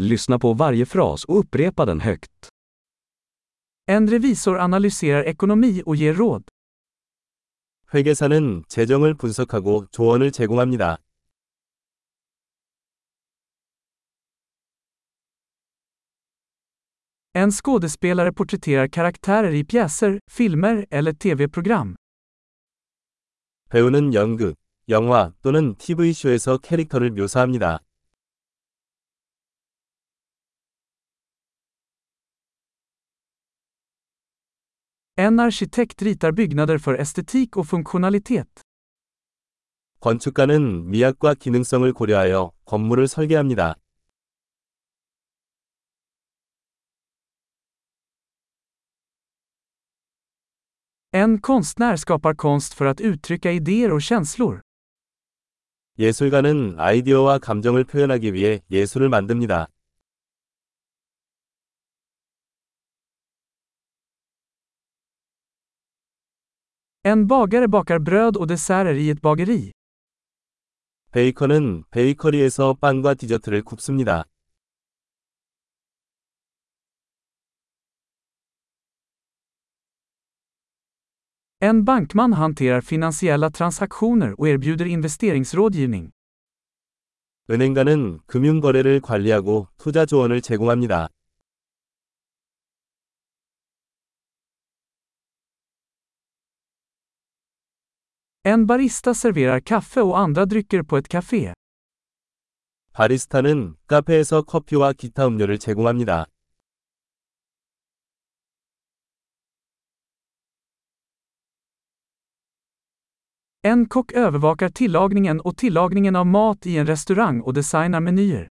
Lyssna på varje fras och upprepa den högt. En revisor analyserar ekonomi och ger råd. 회계사는 재정을 분석하고 조언을 제공합니다. En skådespelare porträtterar karaktärer i pjäser, filmer eller tv-program. 배우는 연극, 영화 또는 TV쇼에서 캐릭터를 묘사합니다. En arkitekt ritar byggnader för estetik och funktionalitet. 건축가는 미학과 기능성을 고려하여 건물을 설계합니다. En konstnär skapar konst för att uttrycka idéer och känslor. 예술가는 아이디어와 감정을 표현하기 위해 예술을 만듭니다. En bagare bakar bröd och desserter i ett bageri. 베이커는 베이커리에서 빵과 디저트를 굽습니다. En bankman hanterar finansiella transaktioner och erbjuder investeringsrådgivning. 은행가는 금융거래를 관리하고 투자 조언을 제공합니다. En barista serverar kaffe och andra drycker på ett café. 바리스타는 카페에서 커피와 기타 음료를 제공합니다. En kock övervakar tillagningen och tillagningen av mat i en restaurang och designar menyer.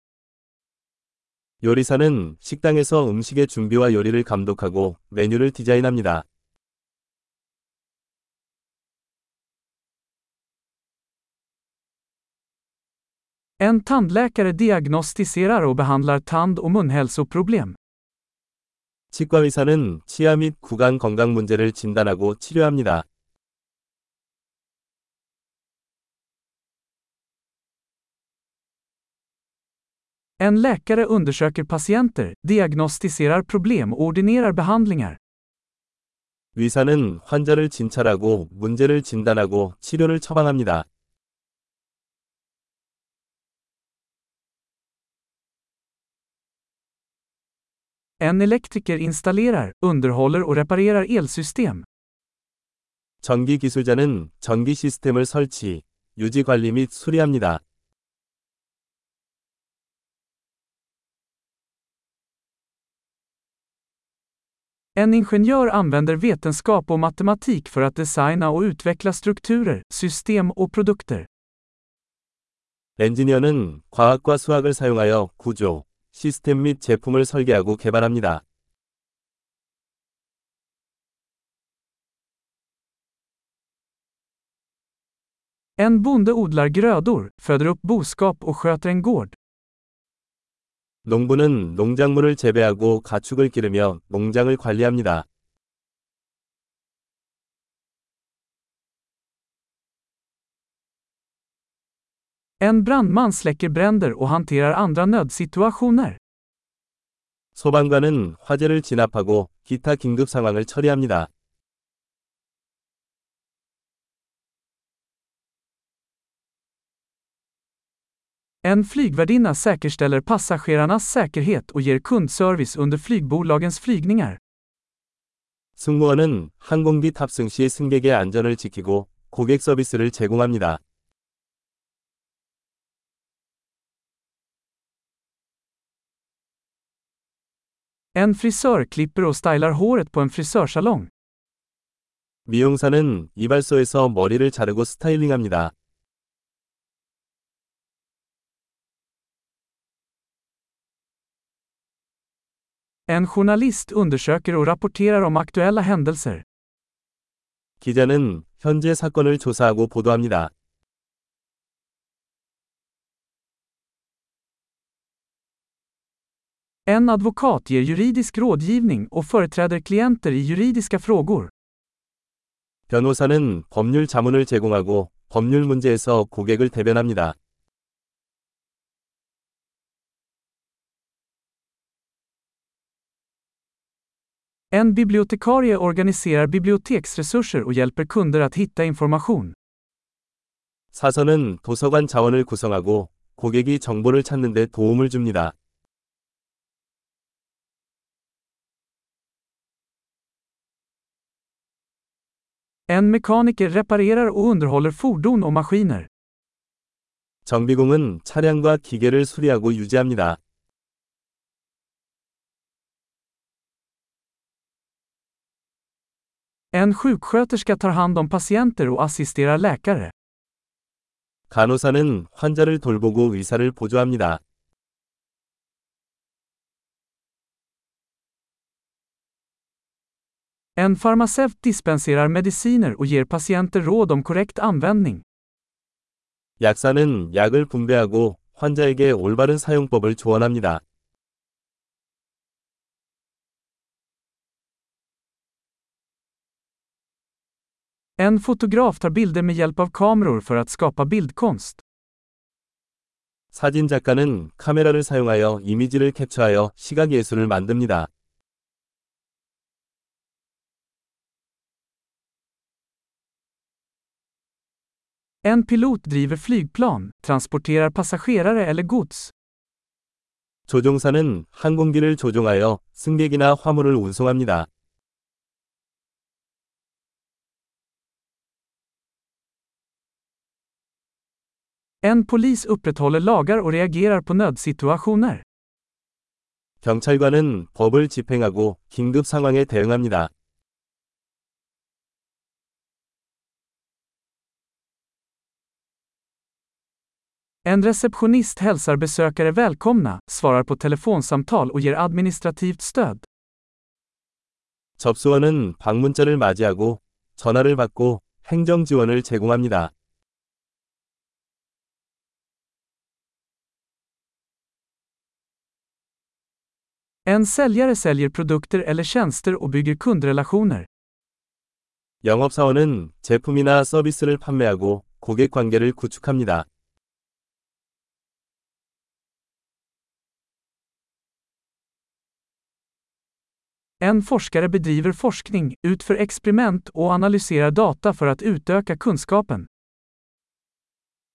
요리사는 식당에서 음식의 준비와 요리를 감독하고 메뉴를 디자인합니다. En tandläkare diagnostiserar och behandlar tand- och munhälsoproblem. 치과 의사는 치아 및 구강 건강 문제를 진단하고 치료합니다. En läkare undersöker patienter, diagnostiserar problem och ordinerar behandlingar. 의사는 환자를 진찰하고 문제를 진단하고 치료를 처방합니다. En elektriker installerar, underhåller och reparerar elsystem. 전기 기술자는 전기 시스템을 설치, 유지 관리 및 수리합니다. En ingenjör använder vetenskap och matematik för att designa och utveckla strukturer, system och produkter. 엔지니어는 과학과 수학을 사용하여 구조, 시스템 및 제품을 설계하고 개발합니다. En bonde odlar grödor, föder upp boskap och sköter en gård. 농부는 농작물을 재배하고 가축을 기르며 농장을 관리합니다. En brandman släcker bränder och hanterar andra nödsituationer. 소방관은 화재를 진압하고 기타 긴급 상황을 처리합니다. En flygvärdinna säkerställer passagerarnas säkerhet och ger kundservice under flygbolagens flygningar. 승무원은 항공기 탑승 시 승객의 안전을 지키고 고객 서비스를 제공합니다. En frisör klipper och stylar håret på en frisörsalong. 미용사는 이발소에서 머리를 자르고 스타일링합니다. En journalist undersöker och rapporterar om aktuella händelser. 기자는 현재 사건을 조사하고 보도합니다. En advokat ger juridisk rådgivning och företräder klienter i juridiska frågor. 변호사는 법률 자문을 제공하고 법률 문제에서 고객을 대변합니다. En bibliotekarie organiserar biblioteksresurser och hjälper kunder att hitta information. 사서는 도서관 자원을 구성하고 고객이 정보를 찾는 데 도움을 줍니다. En mekaniker reparerar och underhåller fordon och maskiner. 정비공은 차량과 기계를 수리하고 유지합니다. En sjuksköterska tar hand om patienter och assisterar läkare. 간호사는 환자를 돌보고 의사를 보조합니다. En farmaceut dispenserar mediciner och ger patienter råd om korrekt användning. 약사는 약을 분배하고 환자에게 올바른 사용법을 조언합니다. En fotograf tar bilder med hjälp av kameror för att skapa bildkonst. 사진 작가는 카메라를 사용하여 이미지를 캡처하여 시각 예술을 만듭니다. En pilot driver flygplan, transporterar passagerare eller gods. 조종사는 항공기를 조종하여 승객이나 화물을 운송합니다. En polis upprätthåller lagar och reagerar på nödsituationer. 경찰관은 법을 집행하고 긴급 상황에 대응합니다. En receptionist hälsar besökare välkomna, svarar på telefonsamtal och ger administrativt stöd. 접수원은 방문자를 맞이하고 전화를 받고 행정 지원을 제공합니다. En säljare säljer produkter eller tjänster och bygger kundrelationer. 영업사원은 제품이나 서비스를 판매하고 고객 관계를 구축합니다. En forskare bedriver forskning, utför experiment och analyserar data för att utöka kunskapen.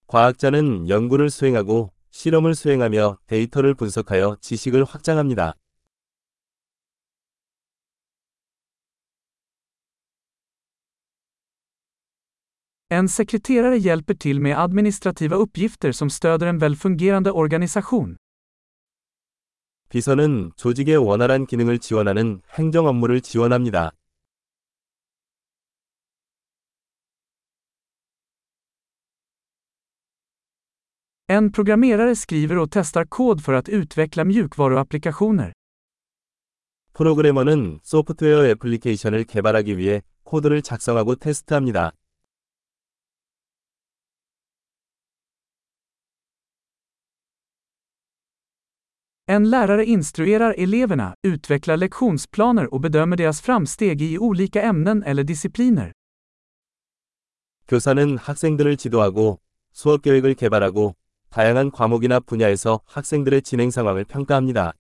과학자는 연구를 수행하고 실험을 수행하며 데이터를 분석하여 지식을 확장합니다. En sekreterare hjälper till med administrativa uppgifter som stöder en välfungerande organisation. 비서는 조직의 원활한 기능을 지원하는 행정 업무를 지원합니다. En programmerare skriver och testar kod för att utveckla mjukvaruapplikationer. 프로그래머는 소프트웨어 애플리케이션을 개발하기 위해 코드를 작성하고 테스트합니다. En lärare instruerar eleverna, utvecklar lektionsplaner och bedömer deras framsteg i olika ämnen eller discipliner. 교사는 학생들을 지도하고 수업 계획을 개발하고 다양한 과목이나 분야에서 학생들의 진행 상황을 평가합니다.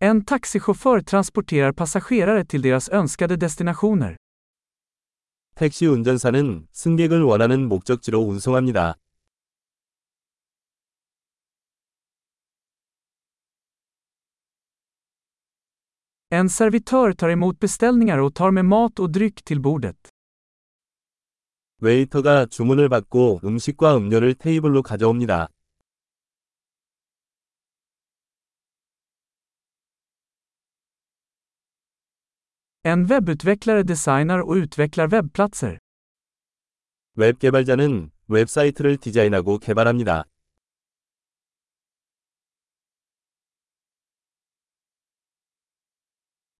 En taxichaufför transporterar passagerare till deras önskade destinationer. 택시 운전사는 승객을 원하는 목적지로 운송합니다. En servitör tar emot beställningar och tar med mat och dryck till bordet. 웨이터가 주문을 받고 음식과 음료를 테이블로 가져옵니다. En webbutvecklare designar och utvecklar webbplatser. 웹 개발자는 웹사이트를 디자인하고 개발합니다.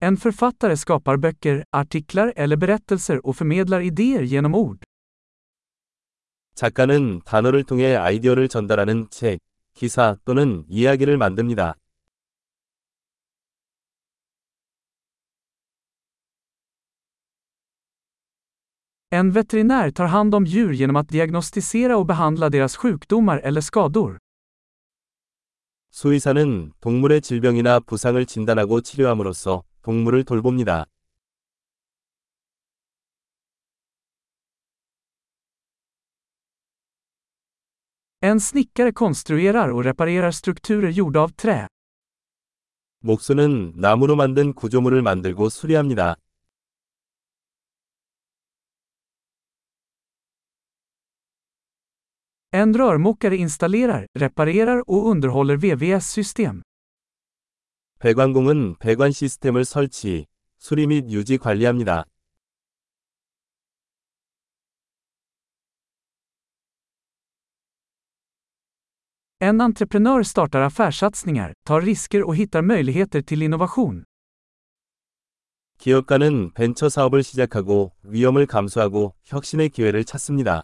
En författare skapar böcker, artiklar eller berättelser och förmedlar idéer genom ord. 작가는 단어를 통해 아이디어를 전달하는 책, 기사 또는 이야기를 만듭니다. En veterinär tar hand om djur genom att diagnostisera och behandla deras sjukdomar eller skador. 수의사는 동물의 질병이나 부상을 진단하고 치료함으로써 동물을 돌봅니다. En snickare konstruerar och reparerar strukturer gjorda av trä. 목수는 나무로 만든 구조물을 만들고 수리합니다. En rörmokare installerar, reparerar och underhåller VVS-system. 배관공은 배관 시스템을 설치, 수리 및 유지 관리합니다. En entreprenör startar affärssatsningar, tar risker och hittar möjligheter till innovation. 기업가는 벤처 사업을 시작하고 위험을 감수하고 혁신의 기회를 찾습니다.